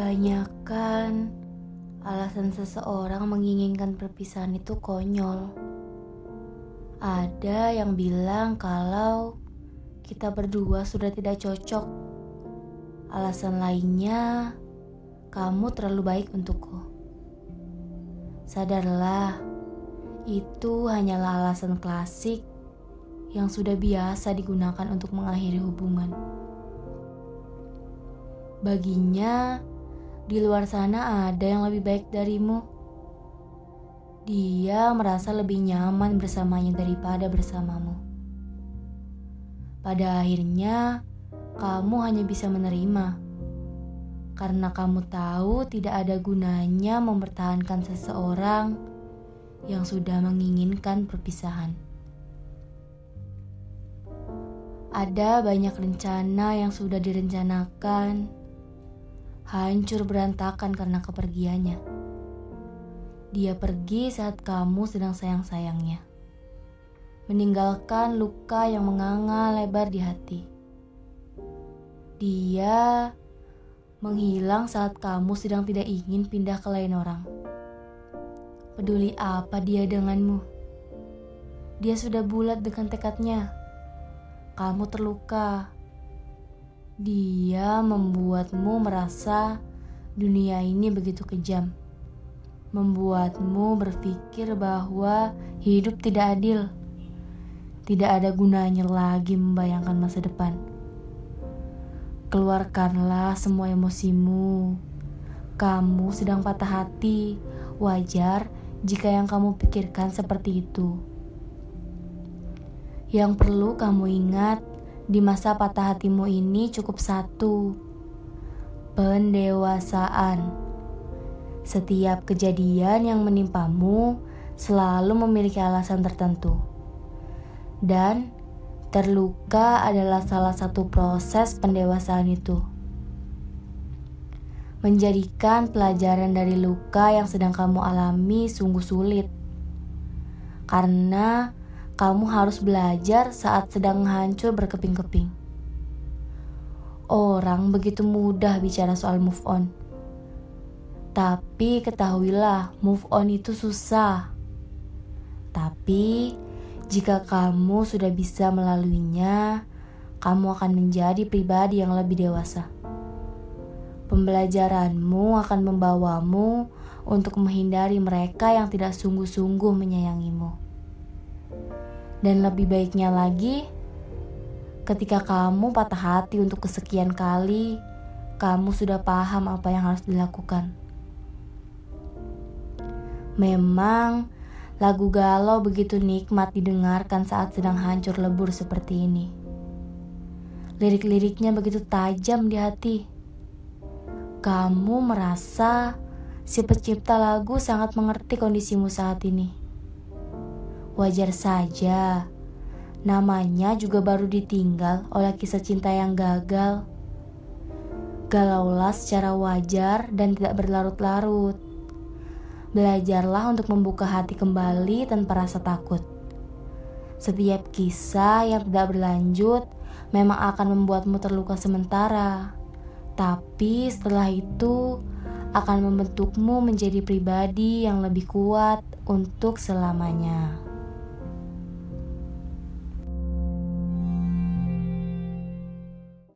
Kebanyakan alasan seseorang menginginkan perpisahan itu konyol. Ada yang bilang kalau kita berdua sudah tidak cocok. Alasan lainnya, kamu terlalu baik untukku. Sadarlah, itu hanyalah alasan klasik yang sudah biasa digunakan untuk mengakhiri hubungan. Baginya, di luar sana ada yang lebih baik darimu. Dia merasa lebih nyaman bersamanya daripada bersamamu. Pada akhirnya, kamu hanya bisa menerima karena kamu tahu tidak ada gunanya mempertahankan seseorang yang sudah menginginkan perpisahan. Ada banyak rencana yang sudah direncanakan hancur berantakan karena kepergiannya. Dia pergi saat kamu sedang sayang-sayangnya, meninggalkan luka yang menganga lebar di hati. Dia menghilang saat kamu sedang tidak ingin pindah ke lain orang. Peduli apa dia denganmu? Dia sudah bulat dengan tekadnya. Kamu terluka dia membuatmu merasa dunia ini begitu kejam, membuatmu berpikir bahwa hidup tidak adil, tidak ada gunanya lagi membayangkan masa depan. Keluarkanlah semua emosimu. Kamu sedang patah hati, wajar jika yang kamu pikirkan seperti itu. Yang perlu kamu ingat, di masa patah hatimu ini cukup satu, pendewasaan. Setiap kejadian yang menimpamu selalu memiliki alasan tertentu. Dan terluka adalah salah satu proses pendewasaan itu. Menjadikan pelajaran dari luka yang sedang kamu alami sungguh sulit. Karena kamu harus belajar saat sedang hancur berkeping-keping. Orang begitu mudah bicara soal move on. Tapi ketahuilah, move on itu susah. Tapi jika kamu sudah bisa melaluinya, kamu akan menjadi pribadi yang lebih dewasa. Pembelajaranmu akan membawamu untuk menghindari mereka yang tidak sungguh-sungguh menyayangimu. Dan lebih baiknya lagi, ketika kamu patah hati untuk kesekian kali, kamu sudah paham apa yang harus dilakukan. Memang, lagu galau begitu nikmat didengarkan saat sedang hancur lebur seperti ini. Lirik-liriknya begitu tajam di hati. Kamu merasa si pencipta lagu sangat mengerti kondisimu saat ini. Wajar saja, namanya juga baru ditinggal oleh kisah cinta yang gagal. Galaulah secara wajar dan tidak berlarut-larut. Belajarlah untuk membuka hati kembali tanpa rasa takut. Setiap kisah yang tidak berlanjut memang akan membuatmu terluka sementara, tapi setelah itu akan membentukmu menjadi pribadi yang lebih kuat untuk selamanya.